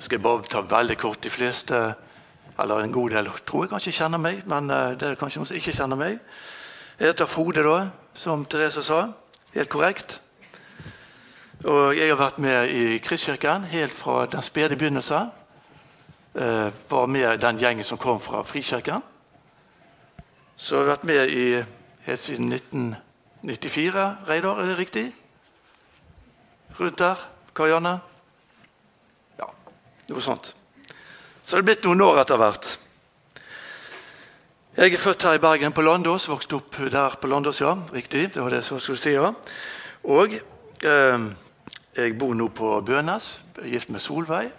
skal bare ta veldig kort. De fleste, eller en god del, tror jeg kanskje kjenner meg. Men dere det er kanskje ikke kjenner meg. Jeg heter Frode, da, som Therese sa. Helt korrekt. Og jeg har vært med i Kristkirken helt fra den spede begynnelse. Eh, var med den gjengen som kom fra Frikirken. Så jeg har vært med i, helt siden 1994, Reidar, er det riktig? Rundt der? Karianne? Noe sånt. Så det er blitt noen år etter hvert. Jeg er født her i Bergen, på Landås. Vokste opp der på Landås, ja. Riktig. det var det jeg skulle si, ja. Og eh, jeg bor nå på Bønes, gift med Solveig.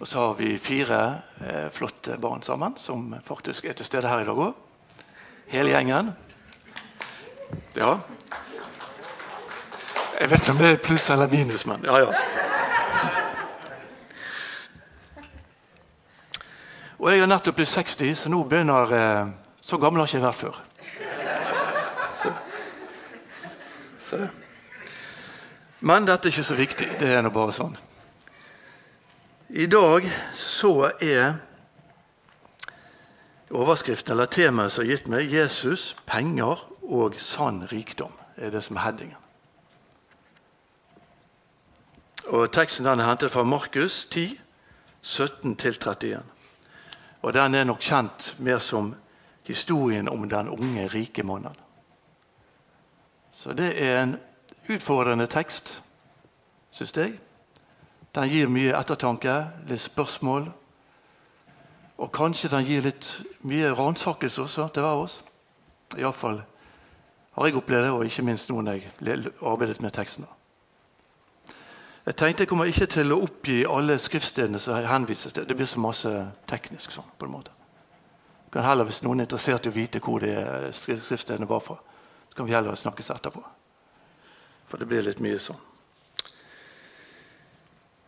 Og så har vi fire eh, flotte barn sammen, som faktisk er til stede her i dag òg. Hele gjengen. Ja. Jeg vet ikke om det er pluss eller minus, men ja, ja. Og jeg har nettopp blitt 60, så nå begynner eh, Så gammel har jeg ikke vært før. Så. Så. Men dette er ikke så viktig. Det er nå bare sånn. I dag så er overskriften eller temaet som er gitt meg, 'Jesus, penger og sann rikdom'. er det som er headingen. Og Teksten den er hentet fra Markus 10, 17-31. Og Den er nok kjent mer som historien om den unge, rike mannen. Så det er en utfordrende tekst, syns jeg. Den gir mye ettertanke, litt spørsmål. Og kanskje den gir litt mye ransakelse også til hver av oss. Iallfall har jeg opplevd det, og ikke minst nå når jeg arbeidet med teksten. Jeg tenkte jeg kommer ikke til å oppgi alle skriftstedene som henvises til. Det blir så masse teknisk sånn, på en måte. Kan heller, Hvis noen er interessert i å vite hvor det skriftstedene var fra, så kan vi heller snakkes etterpå. For det blir litt mye sånn.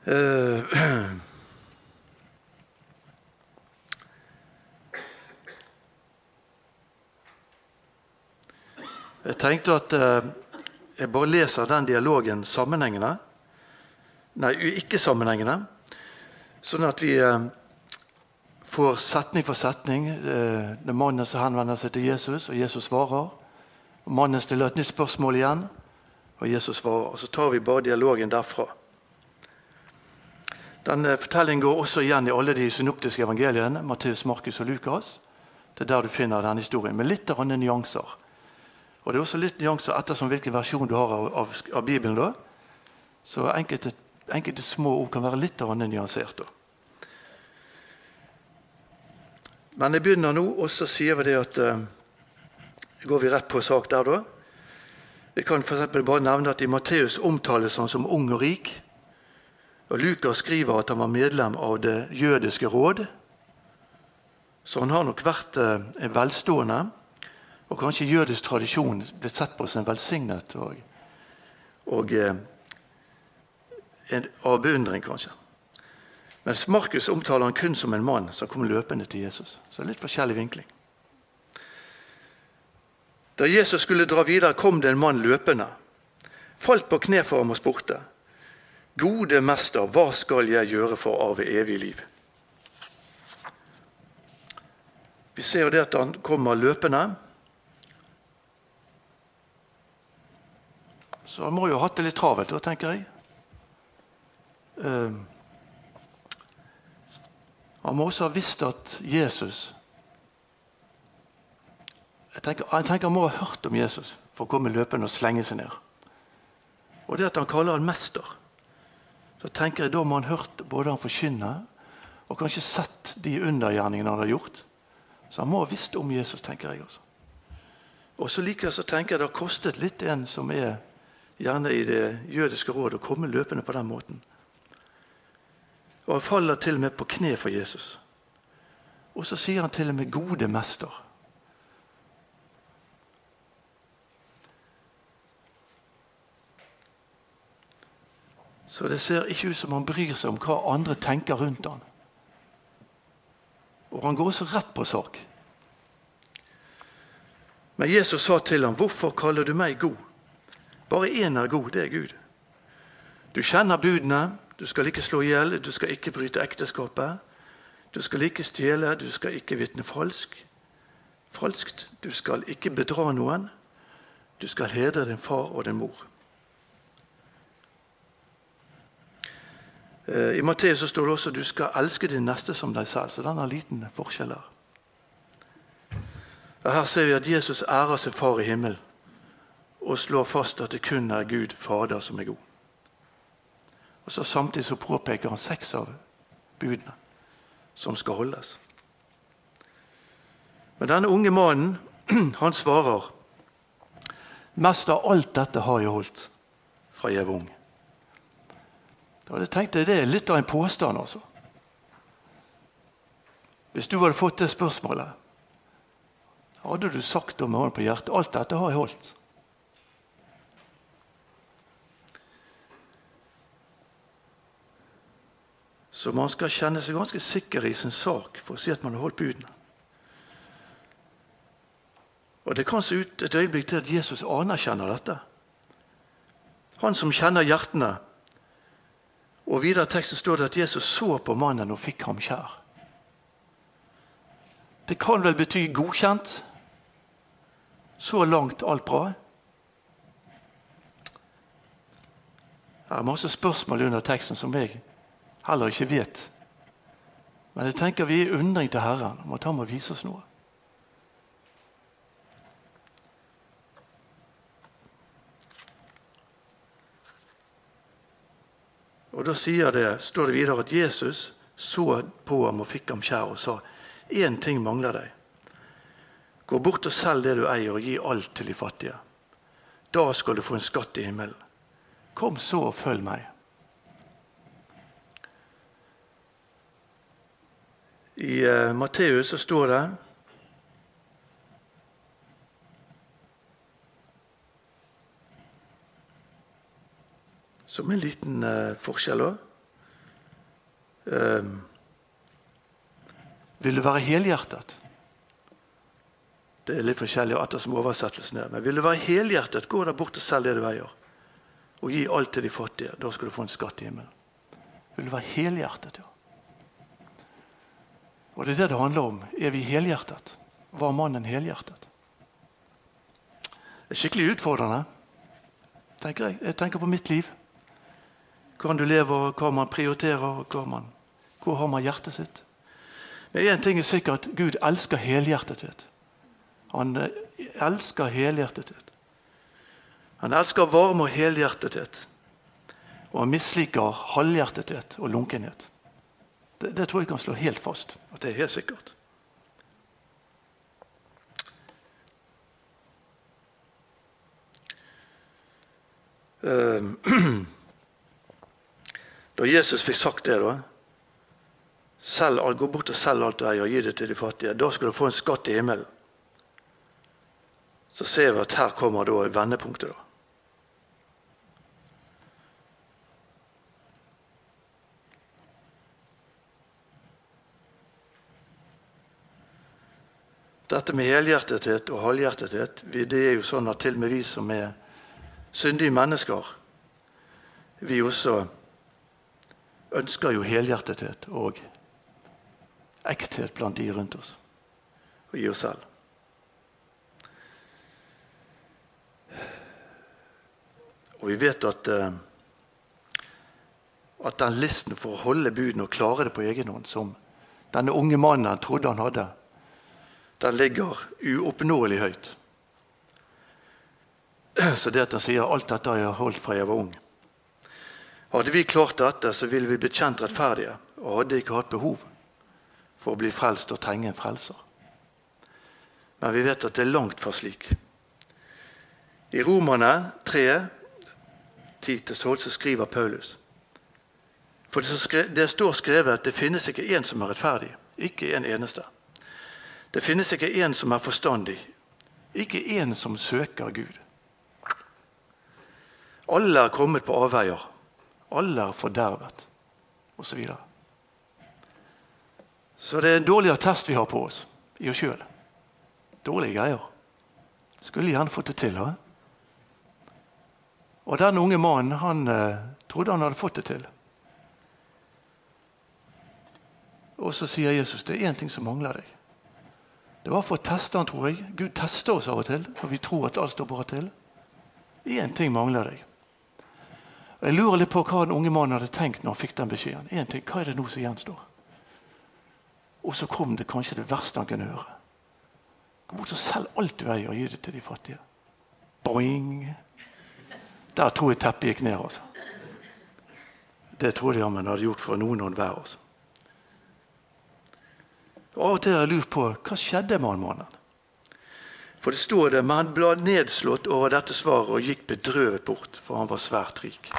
Uh, Jeg tenkte at uh, jeg bare leser den dialogen sammenhengende. Nei, ikke sammenhengende. Sånn at vi uh, får setning for setning. Uh, det er mannen som henvender seg til Jesus, og Jesus svarer. Og Mannen stiller et nytt spørsmål igjen, og Jesus svarer. Og Så tar vi bare dialogen derfra. Denne Fortellingen går også igjen i alle de synoptiske evangeliene. Matteus, Markus og Lukas. Det er der du finner denne historien, med litt andre nyanser. Og Det er også litt nyanser ettersom hvilken versjon du har av, av, av Bibelen. da. Så enkelte, enkelte, små ord kan være litt nyansert. da. Men jeg begynner nå, og så sier vi det at uh, Går vi rett på sak der, da? Vi kan for bare nevne at I Matteus omtales han som ung og rik. Og Lukas skriver at han var medlem av det jødiske råd. Så han har nok vært uh, velstående og kanskje jødisk tradisjon blitt sett på som velsignet og, og eh, av beundring, kanskje. Mens Markus omtaler han kun som en mann som kom løpende til Jesus. Så litt forskjellig vinkling. Da Jesus skulle dra videre, kom det en mann løpende. Falt på kne for ham og spurte. Gode mester, hva skal jeg gjøre for å arve evig liv? Vi ser jo det at han kommer løpende. Så han må jo ha hatt det litt travelt, da, tenker jeg. Uh, han må også ha visst at Jesus jeg tenker, jeg tenker Han må ha hørt om Jesus for å komme løpende og slenge seg ned. Og det at han kaller han mester, så tenker jeg da må han hørt både han forkynne og kanskje sett de undergjerningene han har gjort. Så han må ha visst om Jesus, tenker jeg. også. Og så likevel så tenker jeg det har kostet litt en som er gjerne i det jødiske rådet, å komme løpende på den måten. Og han faller til og med på kne for Jesus. Og så sier han til og med 'gode mester'. Så det ser ikke ut som han bryr seg om hva andre tenker rundt han. Og han går også rett på sak. Men Jesus sa til ham, 'Hvorfor kaller du meg god?' Bare én er god, det er Gud. Du kjenner budene. Du skal ikke slå i hjel, du skal ikke bryte ekteskapet. Du skal ikke stjele, du skal ikke vitne falsk. falskt. Du skal ikke bedra noen. Du skal hedre din far og din mor. Eh, I Matteus står det også at du skal elske din neste som deg selv. Så den har liten forskjell her. Her ser vi at Jesus ærer sin far i himmelen og slår fast at det kun er Gud Fader som er god. Og så Samtidig så påpeker han seks av budene som skal holdes. Men denne unge mannen han svarer Mest av alt dette har jeg holdt fra jeg var ung. hadde jeg tenkte Det er litt av en påstand, altså. Hvis du hadde fått det spørsmålet, hadde du sagt om hånden på hjertet alt dette har jeg holdt. Så man skal kjenne seg ganske sikker i sin sak for å si at man har holdt budene. Og Det kan se ut et øyeblikk til at Jesus anerkjenner dette. Han som kjenner hjertene. Og Videre i teksten står det at Jesus så på mannen og fikk ham kjær. Det kan vel bety godkjent? Så langt alt bra? Det er masse spørsmål under teksten som jeg heller ikke vet. Men jeg tenker vi er undring til Herren om at han må vise oss noe. Og Da sier det, står det videre at Jesus så på ham og fikk ham kjær og sa én ting mangler deg. Gå bort og selg det du eier, og gi alt til de fattige. Da skal du få en skatt i himmelen. Kom så og følg meg. I uh, Matteus så står det Som en liten uh, forskjell òg. Uh, vil du være helhjertet? Det er litt forskjellig etter som oversettelsen er. Men vil du være helhjertet, gå der bort og selg det du eier. Og gi alt til de fattige. Da skal du få en skatt i himmelen. Vil du være helhjertet, ja. Og det er det det handler om. Er vi helhjertet? Var mannen helhjertet? Det er skikkelig utfordrende, tenker jeg. Jeg tenker på mitt liv. Hvordan du lever, hva man prioriterer, hva man, hvor har man hjertet sitt. Men én ting er sikkert Gud elsker helhjertethet. Han eh, elsker helhjertethet. Han elsker varme og helhjertethet. Og han misliker halvhjertethet og lunkenhet. Det, det, tror jeg kan slå helt fast. At det er helt sikkert. Ehm, da Jesus fikk sagt det, da selv, Gå bort og selg alt du eier, og gi det til de fattige. Da skal du få en skatt i himmelen. Så ser vi at her kommer da vendepunktet. da. Dette med helhjertethet og halvhjertethet det er jo sånn at til og med vi som er syndige mennesker, vi også ønsker jo helhjertethet og ekthet blant de rundt oss og i oss selv. Og vi vet at, eh, at den listen for å holde budene og klare det på egen hånd, som denne unge mannen trodde han hadde, den ligger uoppnåelig høyt. Så det at han sier alt dette har jeg holdt fra jeg var ung. Hadde vi klart dette, så ville vi blitt kjent rettferdige og hadde ikke hatt behov for å bli frelst og trenge en frelser. Men vi vet at det er langt fra slik. I Romerne 3, 10-12, så skriver Paulus For det står skrevet at det finnes ikke én som er rettferdig. Ikke en eneste. Det finnes ikke én som er forstandig, ikke én som søker Gud. Alle er kommet på avveier. Alle er fordervet, osv. Så, videre. så det er en dårlig attest vi har på oss i oss sjøl. Dårlige greier. Skulle gjerne fått det til. Ha? Og den unge mannen han eh, trodde han hadde fått det til. Og så sier Jesus det er én ting som mangler deg. Det var for å teste han, tror jeg. Gud tester oss av og til for vi tror at alt står bra til. Én ting mangler deg. Jeg lurer litt på hva den unge mannen hadde tenkt når han fikk den beskjeden. En ting, Hva er det nå som gjenstår? Og så kom det kanskje det verste han kunne høre. Gå bort og Selg alt du eier, og gi det til de fattige. Boing! Der tror jeg teppet gikk ned. altså. Det tror jeg han hadde gjort for noen og enhver. Altså. Av og til har jeg lurt på hva skjedde med han mannen. For det står det, men han ble nedslått over dette svaret og gikk bedrøvet bort, for han var svært rik.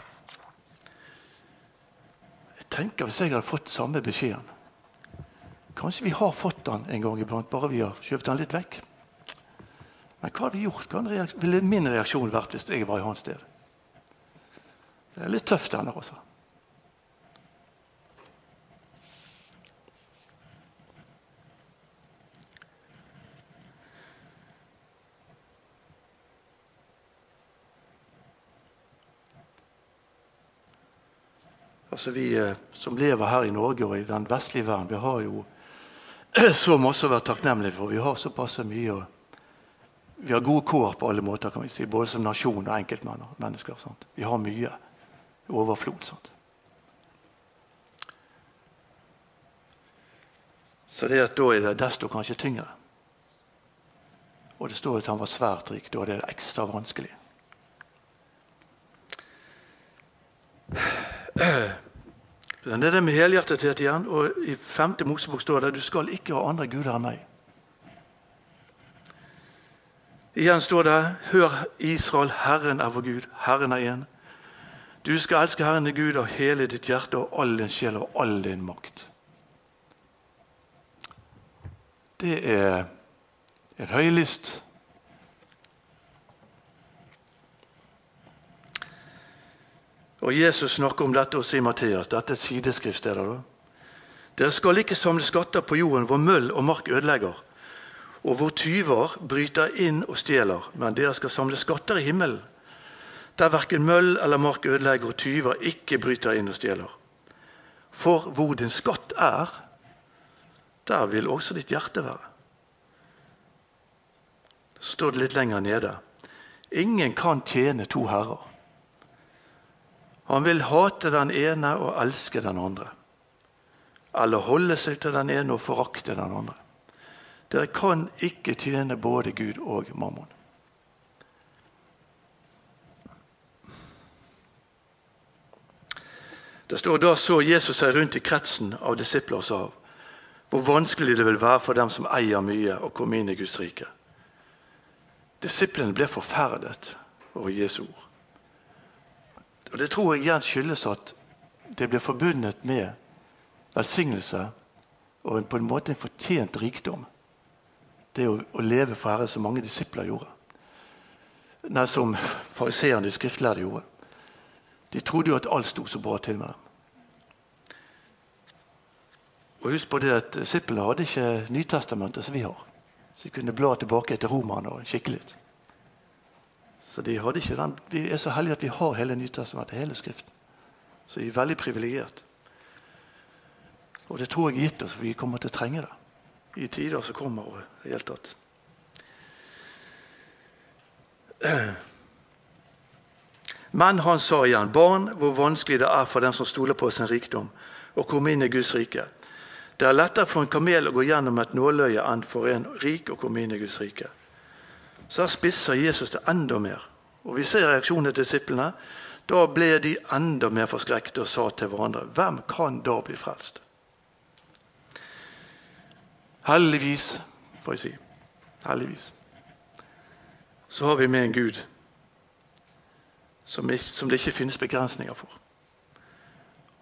Jeg tenker Hvis jeg hadde fått samme beskjeden Kanskje vi har fått den en gang iblant, bare vi har skjøvet den litt vekk. Men hva hadde vi gjort? Hva ville min reaksjon vært hvis jeg var i hans sted? Det er litt tøft, denne også. Altså Vi eh, som lever her i Norge og i den vestlige verden, vi har jo så masse å være takknemlige for. Vi har såpass mye og Vi har gode kår på alle måter, kan vi si, både som nasjon og enkeltmennesker. Sant? Vi har mye overflod. Sant? Så det at da er det desto kanskje tyngre. Og det står at han var svært rik. Da er det ekstra vanskelig. Det er det med helhjertethet igjen. Og I femte Mosebok står det du skal ikke ha andre guder enn meg. Igjen står det Hør, Israel, Herren er vår Gud, Herren er én. Du skal elske Herren din Gud av hele ditt hjerte og all din sjel og all din makt. Det er en høylist Og Jesus snakker om dette også i Matteus. Dette er sideskriftssteder. Dere skal ikke samle skatter på jorden hvor møll og mark ødelegger, og hvor tyver bryter inn og stjeler, men dere skal samle skatter i himmelen, der verken møll eller mark ødelegger og tyver ikke bryter inn og stjeler. For hvor din skatt er, der vil også ditt hjerte være. Så står det litt lenger nede. Ingen kan tjene to herrer. Han vil hate den ene og elske den andre. Eller holde seg til den ene og forakte den andre. Dere kan ikke tjene både Gud og mammon. Det står Da så Jesus seg rundt i kretsen av disipler og sa hvor vanskelig det vil være for dem som eier mye, å komme inn i Guds rike. Disiplene ble forferdet over Jesu ord. Og Det tror jeg igjen skyldes at det blir forbundet med velsignelse og på en måte en fortjent rikdom. Det å, å leve for Herren som mange disipler gjorde. Nei, som fariseerne de skriftlærde gjorde. De trodde jo at alt sto så bra til med dem. Og Husk på det at Disiplene hadde ikke Nytestamentet som vi har. Så de kunne bla tilbake til romerne og kikke litt. Så de den. de er så heldige at vi har hele Nytestamentet, hele Skriften. Så vi er veldig privilegert. Og det tror jeg gitt oss, for vi kommer til å trenge det i tider som kommer. og i hele tatt. Men han sa igjen, barn, hvor vanskelig det er for den som stoler på sin rikdom, å komme inn i Guds rike. Det er lettere for en kamel å gå gjennom et nåløye enn for en rik å komme inn i Guds rike så spisser Jesus det enda mer. Og Vi ser reaksjonen til disiplene. Da ble de enda mer forskrekket og sa til hverandre Hvem kan da bli frelst? Heldigvis, får jeg si. Heldigvis. Så har vi med en Gud som, som det ikke finnes begrensninger for.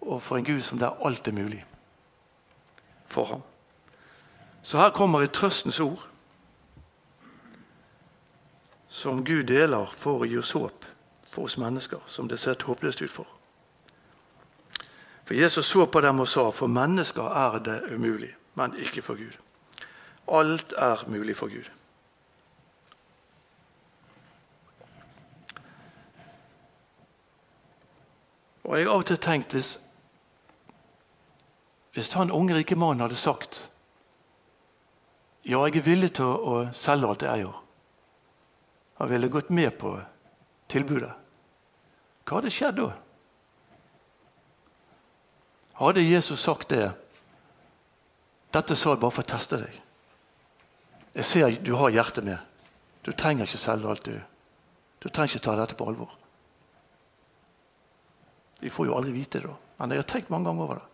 Og for en Gud som der alt er mulig for ham. Så her kommer et trøstens ord som Gud deler for å gi oss håp for oss mennesker som det ser håpløst ut for. For Jesus så på dem og sa for mennesker er det umulig, men ikke for Gud. Alt er mulig for Gud. Og Jeg har av og til tenkt hvis, hvis han unge rike mannen hadde sagt ja, jeg er villig til å, selge alt det jeg eier. Han ville gått med på tilbudet. Hva hadde skjedd da? Hadde Jesus sagt det Dette sa jeg bare for å teste deg. Jeg ser du har hjertet med. Du trenger ikke selge alt, du. Du trenger ikke ta dette på alvor. Vi får jo aldri vite det, da. Men jeg har tenkt mange ganger over det.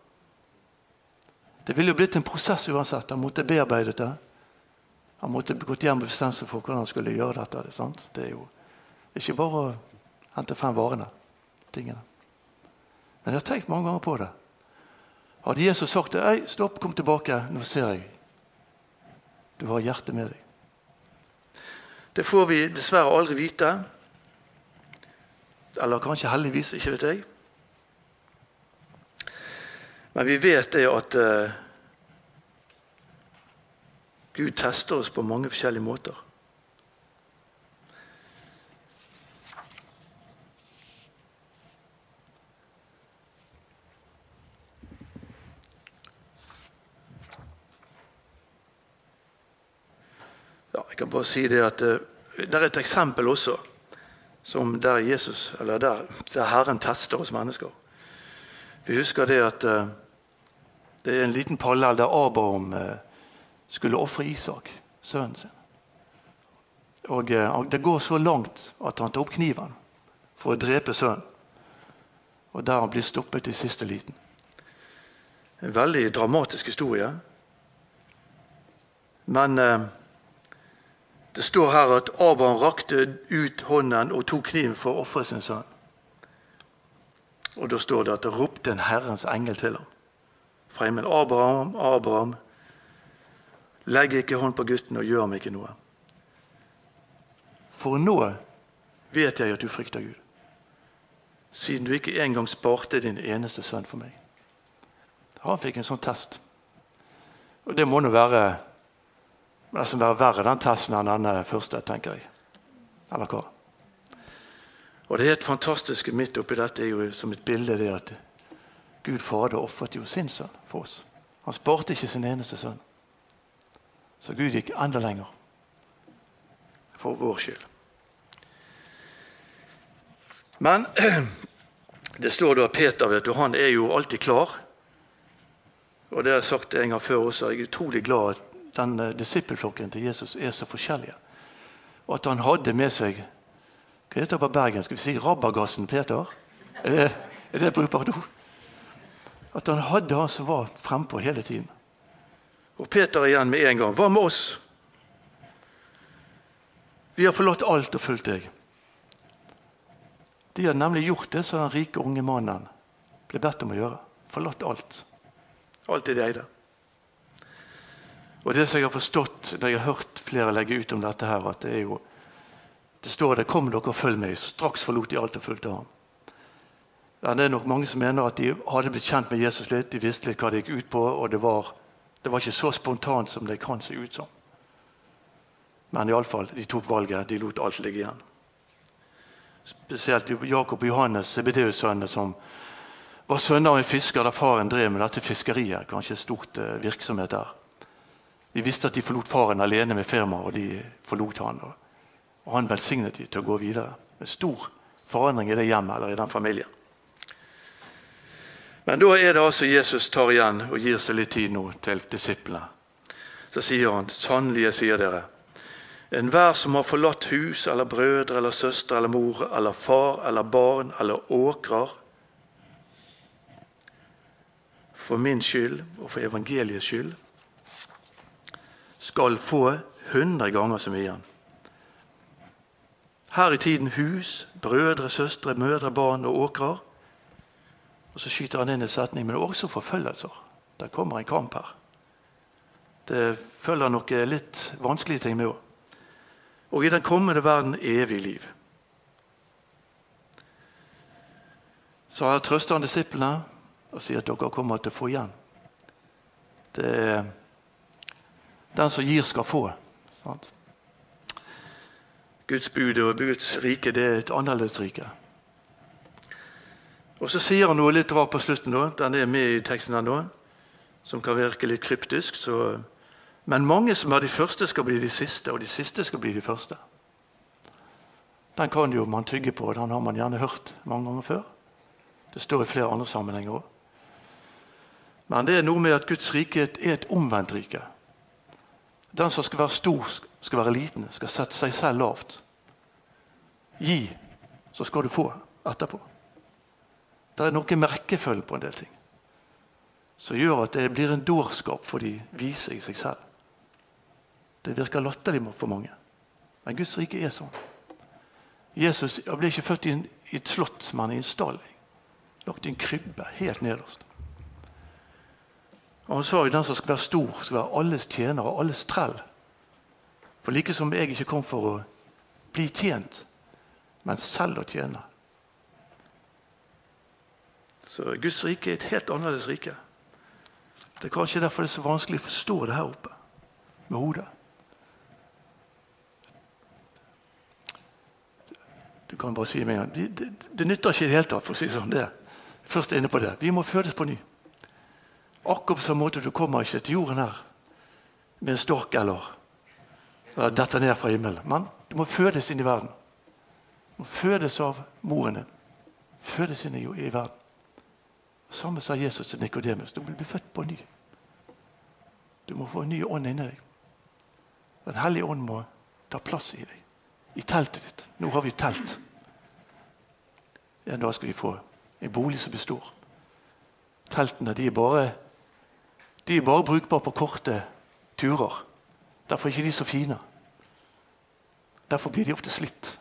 Det ville jo blitt en prosess uansett. Han måtte bearbeidet det. Han måtte gått hjem og bestemt seg for hvordan han skulle gjøre dette. Det, sant? det er jo ikke bare å hente frem varene, tingene. Men jeg har tenkt mange ganger på det. Hadde Jesus sagt det, Ei, stopp, kom tilbake, nå ser jeg. Du har hjertet med deg. Det får vi dessverre aldri vite. Eller kanskje heldigvis, ikke vet jeg. Men vi vet det at uh, Gud tester oss på mange forskjellige måter. Ja, jeg kan bare si det at uh, Det er et eksempel også som der Jesus, eller der, der Herren tester oss mennesker. Vi husker det at uh, det er en liten parallell der Abraham uh, skulle ofre Isak, sønnen sin. Og og Det går så langt at han tar opp kniven for å drepe sønnen. Og der han blir stoppet i siste liten. En veldig dramatisk historie. Men det står her at Abraham rakte ut hånden og tok kniven for å ofre sin sønn. Og Da står det at det ropte en Herrens engel til ham fra himmelen. Abraham, Abraham, legg ikke hånd på gutten og gjør ham ikke noe. For nå vet jeg at du frykter Gud, siden du ikke engang sparte din eneste sønn for meg. Han fikk en sånn test. Og det må nå være nesten være verre den testen enn denne første, tenker jeg. Eller hva? Og Det helt fantastiske midt oppi dette er jo som et bilde det at Gud Fader ofret jo sin sønn for oss. Han sparte ikke sin eneste sønn. Så Gud gikk enda lenger for vår skyld. Men det står da Peter vet du, han er jo alltid klar. Og det har jeg sagt en gang før også. Jeg er utrolig glad at den eh, disippelflokken til Jesus er så forskjellige. Og at han hadde med seg Hva heter det på Bergen? Skal vi si rabagassen Peter? Er det, er det brukbart ord? At han hadde han som var frempå hele tiden. Og Peter igjen med en gang. Hva med oss? Vi har forlatt alt og fulgt deg. De hadde nemlig gjort det som den rike unge mannen ble bedt om å gjøre. Forlatt alt. Alt det de eide. Og det som jeg har forstått når jeg har hørt flere legge ut om dette, her, at det er jo det står der 'Kom dere og følg meg'. Straks forlot de alt og fulgte ham. Ja, det er nok mange som mener at de hadde blitt kjent med Jesus litt, de visste litt hva det gikk ut på, og det var, det var ikke så spontant som det kan se ut som. Men iallfall, de tok valget. De lot alt ligge igjen. Spesielt Jakob og Johannes, CBD-sønnene, som var sønner av en fisker der faren drev med dette fiskeriet. Kanskje stort eh, virksomhet der. De visste at de forlot faren alene med firmaet, og de forlot han. Og han velsignet de til å gå videre. En stor forandring i det hjemmet eller i den familien. Men da er det altså Jesus tar igjen og gir seg litt tid nå til disiplene. Så sier han, sannelig sier dere, enhver som har forlatt hus eller brødre eller søstre eller mor eller far eller barn eller åkrer for min skyld og for evangeliets skyld, skal få hundre ganger så mye igjen. Her i tiden hus, brødre, søstre, mødre, barn og åkrer. Og Så skyter han inn en setning, men også forfølgelser. Der kommer en kamp her. Det følger noe litt vanskelige ting med òg. Og i den kommende verden evig liv. Så har trøster han disiplene og sier at dere kommer til å få igjen. Det er den som gir, skal få. Sant? Guds bud og Guds rike det er et annerledes rike. Og Så sier han noe litt rart på slutten. da, Den er med i teksten her nå, som kan virke litt kryptisk. Så, men mange som er de første, skal bli de siste, og de siste skal bli de første. Den kan jo man tygge på, den har man gjerne hørt mange ganger før. Det står i flere andre sammenhenger òg. Men det er noe med at Guds rike er et omvendt rike. Den som skal være stor, skal være liten, skal sette seg selv lavt. Gi, så skal du få etterpå. Det er noe merkefølge på en del ting som gjør at det blir en dårskap for de vise i seg selv. Det virker latterlig for mange. Men Guds rike er sånn. Jesus ble ikke født i, et slott, men i en stall. Lagt i en krybbe helt nederst. Og Han sa jo den som skal være stor, skal være alles tjener og alles trell. For like som jeg ikke kom for å bli tjent, men selv å tjene. Så Guds rike er et helt annerledes rike. Det er kanskje derfor det er så vanskelig å forstå det her oppe med hodet. Du kan bare si med en gang det, det, det, nytter ikke i det hele tatt. for å si sånn det. Først inne på det. Vi må fødes på ny. Akkurat på samme måte du kommer ikke til jorden her med en stork eller, eller detter ned fra himmelen. Men du må fødes inn i verden. Du må fødes av moren din. Fødes inn i, i verden. Samme sa Jesus til Nikodemus. Du må bli født på ny. Du må få en ny ånd inni deg. Den hellige ånd må ta plass i deg. I teltet ditt. Nå har vi telt. En dag skal vi få en bolig som består. Teltene de er bare, de er bare brukbare på korte turer. Derfor er ikke de så fine. Derfor blir de ofte slitt.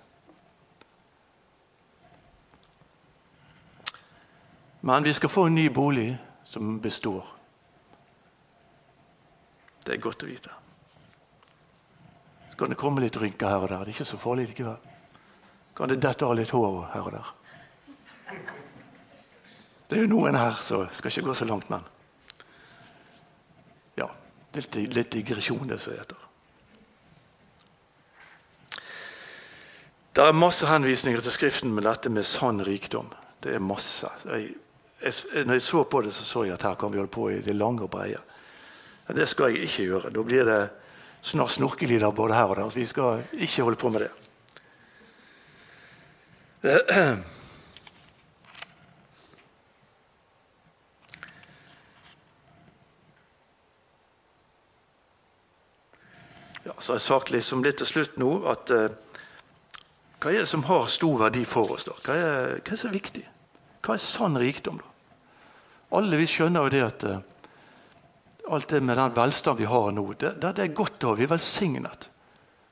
Men vi skal få en ny bolig som består. Det er godt å vite. Så kan det komme litt rynker her og der. Det er ikke så farlig likevel. Kan det dette av litt hår her og der. Det er jo noen her, så skal ikke gå så langt, men Ja, litt, litt digresjon, det som heter. Det er masse henvisninger til Skriften med dette med sann rikdom. Det er masse. Jeg jeg, når jeg så på det, så så jeg at her kan vi holde på i det lange og breie. Men det skal jeg ikke gjøre. Da blir det snart snorkelyder både her og der. Vi skal ikke holde på med det. Ja, så har jeg sagt liksom litt til slutt nå at eh, hva er det som har stor verdi for oss? da? Hva er, hva er så viktig? Hva er sann rikdom, da? Alle vi skjønner jo det at uh, alt det med den velstand vi har nå, det, det, er godt å ha. Vi er velsignet.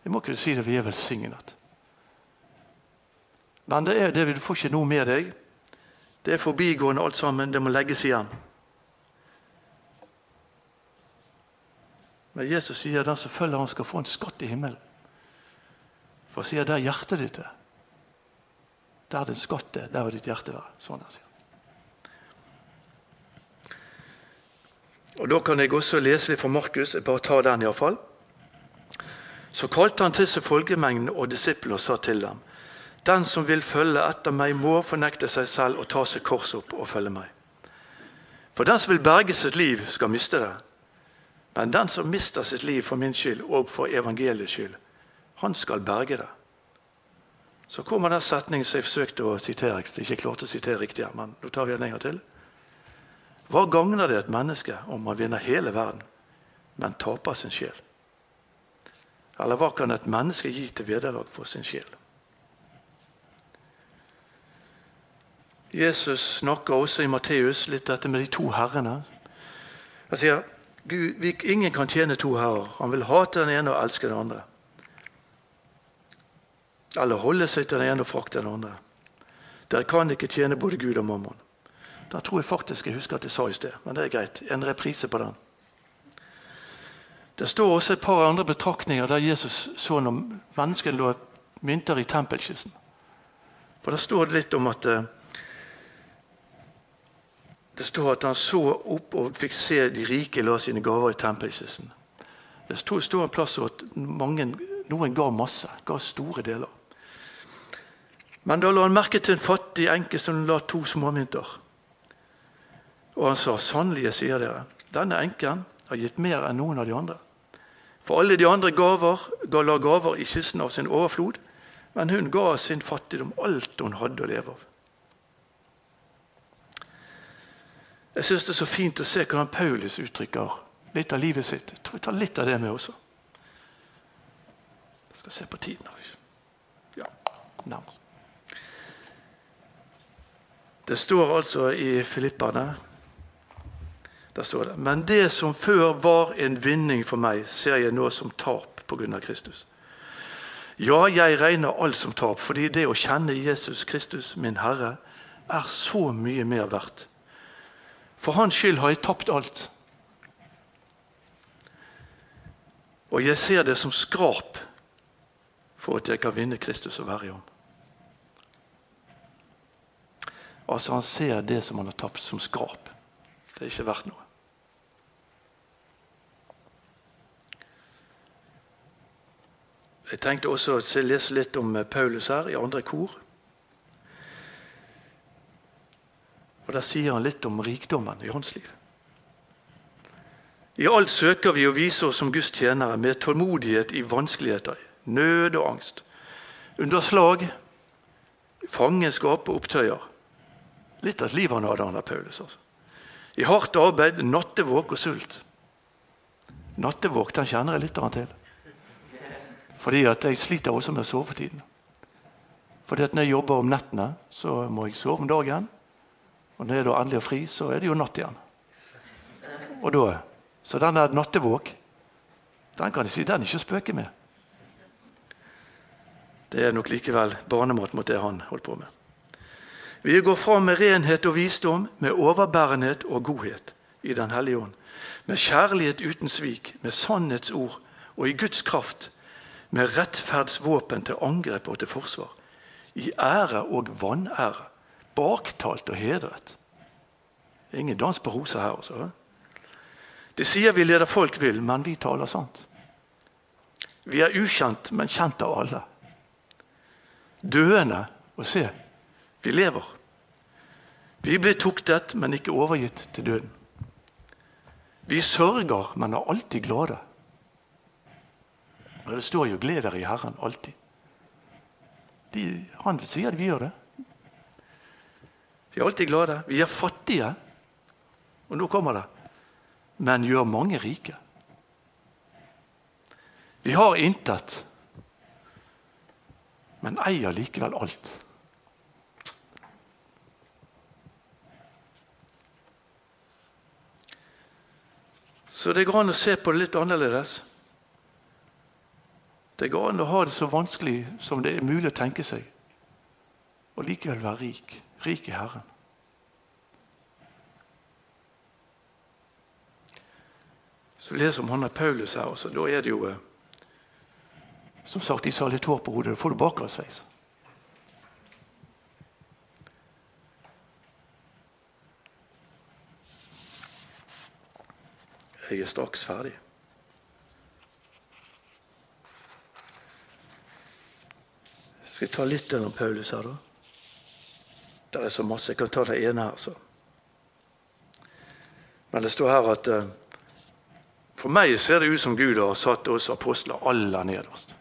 Vi må ikke si det, vi er velsignet. Men det er det, du får ikke noe med deg. Det er forbigående alt sammen. Det må legges igjen. Men Jesus sier den som følger ham, skal få en skatt i himmelen. For han sier der hjertet ditt er. Der din skatt er, der vil ditt hjerte være. Sånn han sier. Og Da kan jeg også lese litt fra Markus. Jeg bare tar den iallfall. Så kalte han til seg folkemengden og disiplene og sa til dem.: Den som vil følge etter meg, må fornekte seg selv og ta seg kors opp og følge meg. For den som vil berge sitt liv, skal miste det. Men den som mister sitt liv for min skyld og for evangeliets skyld, han skal berge det. Så kommer den setningen som jeg forsøkte å sitere. Jeg ikke klarte å sitere riktig, men nå tar vi den en gang til. Hva gagner det et menneske om man vinner hele verden, men taper sin sjel? Eller hva kan et menneske gi til vederlag for sin sjel? Jesus snakker også i Matteus litt dette med de to herrene. Han sier Gud, ingen kan tjene to herrer. Han vil hate den ene og elske den andre. Eller holde seg til den ene og frakte den andre. Dere kan ikke tjene både Gud og mammon. Da tror jeg faktisk jeg husker at jeg sa i sted, men det er greit. En reprise på den. Det står også et par andre betraktninger der Jesus så når menneskene lå mynter i tempelkisten. For Der står det litt om at eh, det står at han så opp og fikk se de rike la sine gaver i tempelkisten. Det står en plass at mange, noen ga masse, ga store deler. Men da la han merke til en fattig enke som la to småmynter. Og han sa, 'Sannelig, sier dere, denne enken har gitt mer enn noen av de andre.' For alle de andre gaver, ga la gaver i kisten av sin overflod, men hun ga sin fattigdom alt hun hadde å leve av. Jeg syns det er så fint å se hvordan Paulus uttrykker litt av livet sitt. Jeg tror vi tar litt av det med også. Jeg skal se på tiden. Ja, nærmest. Det står altså i Filipperne der står det Men det som før var en vinning for meg, ser jeg nå som tap pga. Kristus. Ja, jeg regner alt som tap, fordi det å kjenne Jesus Kristus, min Herre, er så mye mer verdt. For hans skyld har jeg tapt alt. Og jeg ser det som skrap for at jeg kan vinne Kristus og være i ham. Altså Han ser det som han har tapt, som skrap. Det er ikke verdt noe. Jeg tenkte også å lese litt om Paulus her, i andre kor. Og Der sier han litt om rikdommen i hans liv. I alt søker vi å vise oss som Guds tjenere med tålmodighet i vanskeligheter, nød og angst. Under slag, fangenskap og opptøyer. Litt av et liv han hadde, han der Paulus. altså. I hardt arbeid, nattevåk og sult. Nattevåk den kjenner jeg litt til. Fordi at jeg sliter også med å sove for tiden. Fordi at når jeg jobber om nettene, så må jeg sove om dagen. Og når jeg da endelig er fri, så er det jo natt igjen. Og da, Så den der nattevåk, den kan jeg si, den er ikke å spøke med. Det er nok likevel barnemat mot det han holdt på med. Vi går fram med renhet og visdom, med overbærenhet og godhet i Den hellige ånd. Med kjærlighet uten svik, med sannhetsord og i Guds kraft. Med rettferdsvåpen til angrep og til forsvar. I ære og vanære baktalt og hedret. Ingen dans på roser her. altså. Det sier vi leder folk vil, men vi taler sant. Vi er ukjent, men kjent av alle. Døende og se, vi lever. Vi blir tuktet, men ikke overgitt til døden. Vi sørger, men er alltid glade. Og Det står jo 'gled dere i Herren' alltid. De, han sier at vi gjør det. Vi er alltid glade. Vi er fattige. Og nå kommer det. Men gjør mange rike. Vi har intet, men eier likevel alt. Så det går an å se på det litt annerledes. Det går an å ha det så vanskelig som det er mulig å tenke seg, og likevel være rik rik i Herren. Så vi leser om han er Paulus her også. Da er det jo eh, Som sagt, de sa litt hår på hodet. Da får du bakoversveis. Jeg er straks ferdig. Skal jeg ta litt om Paulus her, da? Det er så masse. Jeg kan ta det ene her. Så. Men det står her at uh, for meg ser det ut som Gud har satt oss apostler aller nederst.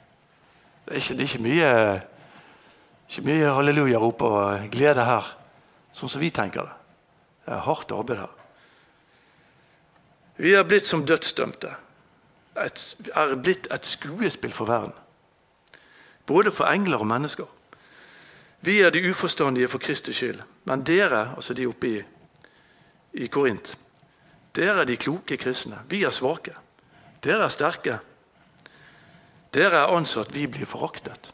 Det er ikke, det er ikke mye, ikke mye hallelujarop og glede her, sånn som vi tenker det. Det er hardt arbeid her. Vi er blitt som dødsdømte. Et, er blitt et skuespill for verden. Både for engler og mennesker. Vi er de uforstandige for Kristus skyld, men dere, altså de oppe i, i Korint, dere er de kloke kristne. Vi er svake. Dere er sterke. Dere er ansatt, vi blir foraktet.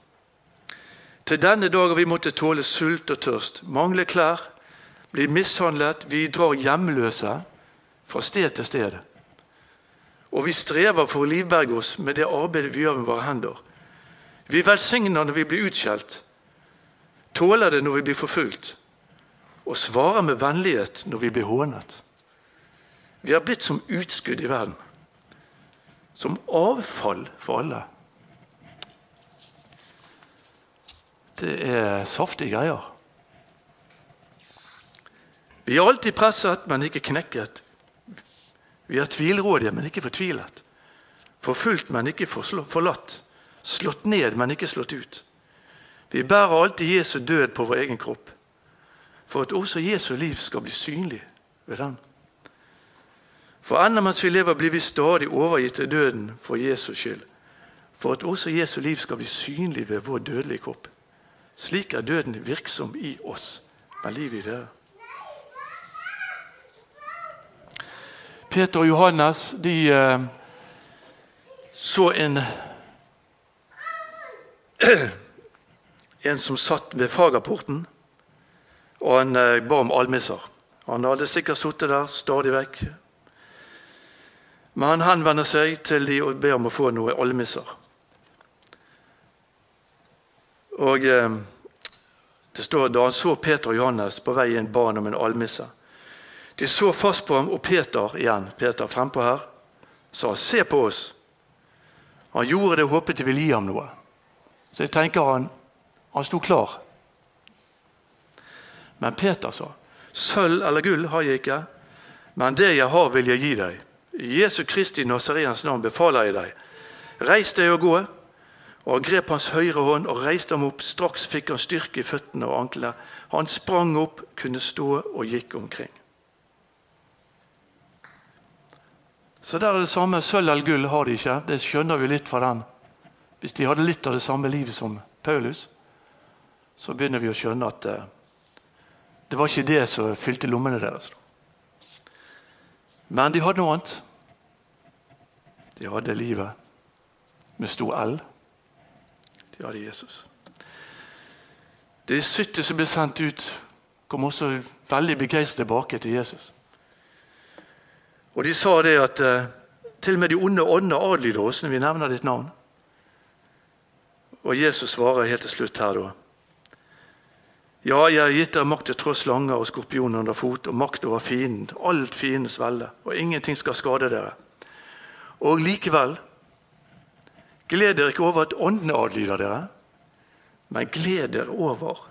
Til denne dag har vi måttet tåle sult og tørst, mangle klær, bli mishandlet, vi drar hjemløse fra sted til sted. Og vi strever for å livberge oss med det arbeidet vi gjør med våre hender. Vi velsigner når vi blir utskjelt, tåler det når vi blir forfulgt, og svarer med vennlighet når vi blir hånet. Vi har blitt som utskudd i verden. Som avfall for alle. Det er saftige greier. Vi er alltid presset, men ikke knekket. Vi er tvilrådige, men ikke fortvilet. Forfulgt, men ikke forlatt. Slått ned, men ikke slått ut. Vi bærer alltid Jesu død på vår egen kropp, for at også Jesu liv skal bli synlig ved den. For enda mens vi lever, blir vi stadig overgitt til døden for Jesus skyld, for at også Jesu liv skal bli synlig ved vår dødelige kropp. Slik er døden virksom i oss, men livet i dere. Peter og Johannes de eh, så en en som satt ved fagerporten, og han eh, ba om almisser. Han hadde sikkert sittet der stadig vekk. Men han henvender seg til de og ber om å få noe almisser. Og eh, det står Da han så Peter og Johannes på vei inn, ba han om en almisse. De så fast på ham, og Peter igjen, Peter frempå her, sa 'se på oss'. Han gjorde det og håpet de ville gi ham noe. Så jeg tenker han, han sto klar. Men Peter sa, 'Sølv eller gull har jeg ikke, men det jeg har, vil jeg gi deg.' I Jesu Kristi Nasareens navn befaler jeg deg. Reis deg og gå. Og Han grep hans høyre hånd og reiste ham opp. Straks fikk han styrke i føttene og anklene. Han sprang opp, kunne stå og gikk omkring. Så der er det samme. Sølv eller gull har de ikke. Det skjønner vi litt fra den. Hvis de hadde litt av det samme livet som Paulus, så begynner vi å skjønne at eh, det var ikke det som fylte lommene deres. Men de hadde noe annet. De hadde livet med stor L. De hadde Jesus. De 70 som ble sendt ut, kom også veldig begeistret tilbake til Jesus. Og de sa det at eh, til og med de onde ånder adlyder oss når vi nevner ditt navn. Og Jesus svarer helt til slutt her, da. Ja, jeg har gitt dere makt til tross slanger og skorpioner under fot, og makt over fienden, alt fiendens velde, og ingenting skal skade dere. Og likevel, gled dere ikke over at åndene adlyder dere, men gled dere over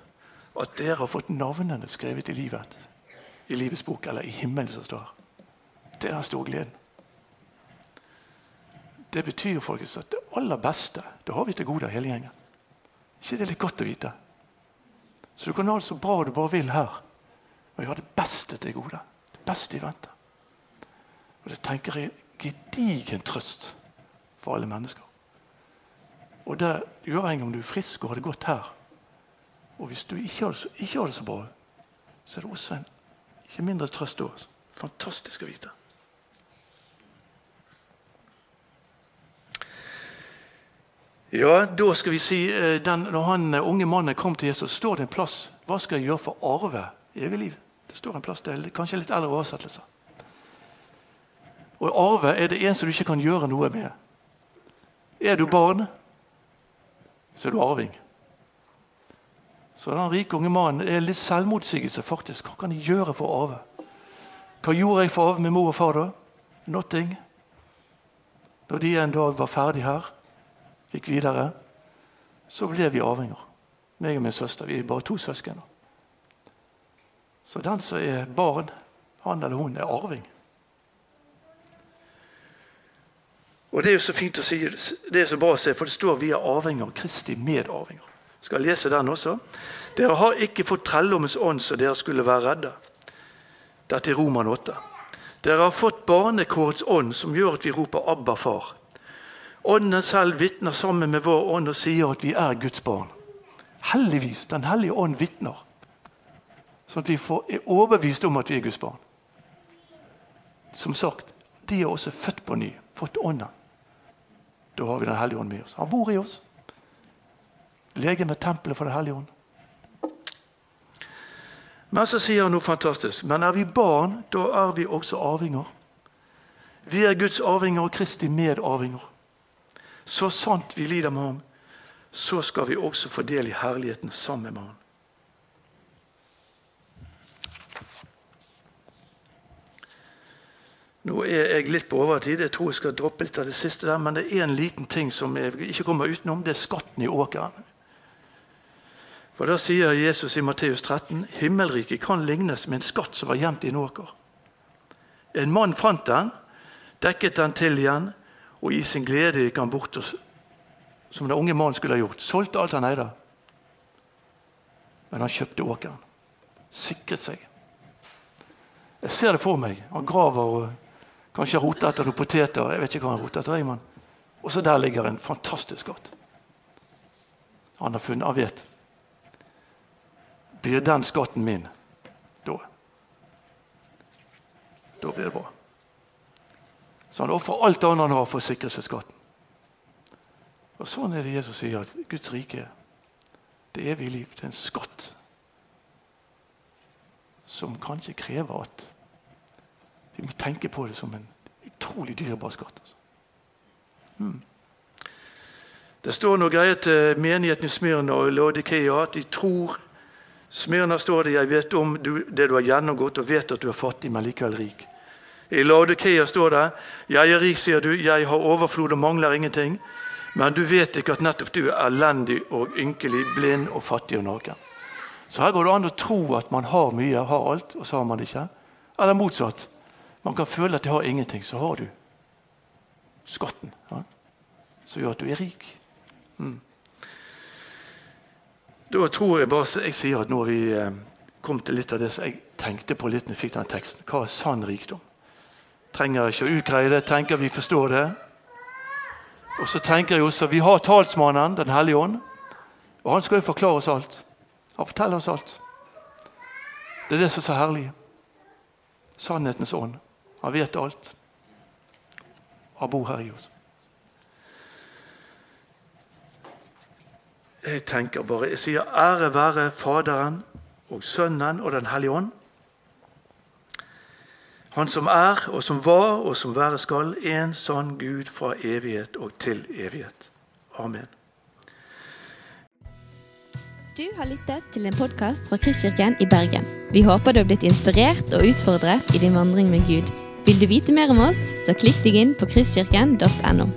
at dere har fått navnene skrevet i livet, i livets bok, eller i himmelen som står. Det er den store gleden. Det betyr folkens, at det aller beste det har vi til gode, hele gjengen. ikke det er litt godt å vite? Så du kan ha det så bra du bare vil her. Og vi har det beste til gode. Det beste i vente. Og Det tenker jeg gedigen trøst for alle mennesker. Og det Uavhengig om du er frisk og har det godt her, og hvis du ikke har det så, har det så bra, så er det også en ikke mindre trøst da. Fantastisk å vite. Ja, da skal vi si, eh, den, Når han eh, unge mannen kom til Jesus, står det en plass. Hva skal jeg gjøre for å arve evig liv? Det står en plass, det er kanskje litt eldre oversettelser. Og arve er det en som du ikke kan gjøre noe med. Er du barn, så er du arving. Så den rike unge mannen er litt selvmotsigelse. faktisk. Hva kan jeg gjøre for å arve? Hva gjorde jeg for å arve med mor og far da? Nothing. Da de en dag var ferdig her, gikk videre, så ble vi arvinger. Meg og min søster. Vi er bare to søsken. Så den som er barn, han eller hun, er arving. Og Det er jo så fint å si, det er så bra å se, for det står vi er arvinger, Kristi medarvinger. Skal jeg lese den også? Dere har ikke fått trelldommens ånd så dere skulle være redde. Dette er Roman 8. Dere har fått barnekårets ånd, som gjør at vi roper 'Abba, far'. Ånden selv vitner sammen med vår ånd og sier at vi er Guds barn. Heldigvis. Den hellige ånd vitner. Sånn at vi får, er overbevist om at vi er Guds barn. Som sagt, de er også født på ny, fått ånden. Da har vi Den hellige ånd med oss. Han bor i oss. Lege med tempelet for Den hellige ånd. Men så sier han noe fantastisk. Men er vi barn, da er vi også arvinger. Vi er Guds arvinger og Kristi medarvinger. Så sant vi lider med ham, så skal vi også få del i herligheten sammen med ham. Nå er jeg litt på overtid. Jeg tror jeg skal droppe litt av det siste der, men det er en liten ting som jeg ikke kommer utenom. Det er skatten i åkeren. For Da sier Jesus i Matteus 13 himmelriket kan lignes med en skatt som var gjemt i en åker. En mann fant den, dekket den til igjen, og i sin glede gikk han bort, og, som den unge mannen skulle ha gjort. Solgte alt han eide. Men han kjøpte åkeren. Sikret seg. Jeg ser det for meg. Han graver og kanskje roter etter noen poteter. jeg vet ikke hva han roter etter, men. Og så der ligger en fantastisk skatt. Han har funnet, han vet. Blir den skatten min, da Da blir det bra. Så han ofrer alt annet han har for å sikre seg skatten. Og Sånn er det Jesus sier at Guds rike det evige liv. Det er en skatt som kanskje krever at vi må tenke på det som en utrolig dyrebar skatt. Altså. Hmm. Det står noe greier til menigheten i Smyrna og Laudikea at de tror Smyrna står det 'Jeg vet om det du har gjennomgått, og vet at du er fattig, men likevel rik'. I Laudikea står det 'Jeg er rik, sier du, jeg har overflod og mangler ingenting'. Men du vet ikke at nettopp du er elendig og ynkelig, blind og fattig og naken. Så her går det an å tro at man har mye, har alt, og så har man det ikke. Eller motsatt. Man kan føle at de har ingenting, så har du skatten. Ja? Som gjør at du er rik. Mm. Da tror jeg bare jeg sier at nå har vi eh, kommet til litt av det som jeg tenkte på litt når jeg fikk den teksten. Hva er sann rikdom? Trenger ikke å utgreie det, tenker vi forstår det. Og så tenker jeg også Vi har talsmannen, Den hellige ånd. Og han skal jo forklare oss alt. Han forteller oss alt. Det er det som er så herlig. Sannhetens ånd. Han vet alt. Han bor her i oss. Jeg tenker bare, jeg sier ære være Faderen og Sønnen og Den hellige ånd. Han som er, og som var, og som være skal, en sann Gud fra evighet og til evighet. Amen. Du har lyttet til en podkast fra Kristkirken i Bergen. Vi håper du har blitt inspirert og utfordret i din vandring med Gud. Vil du vite mer om oss, så klikk deg inn på kristkirken.no.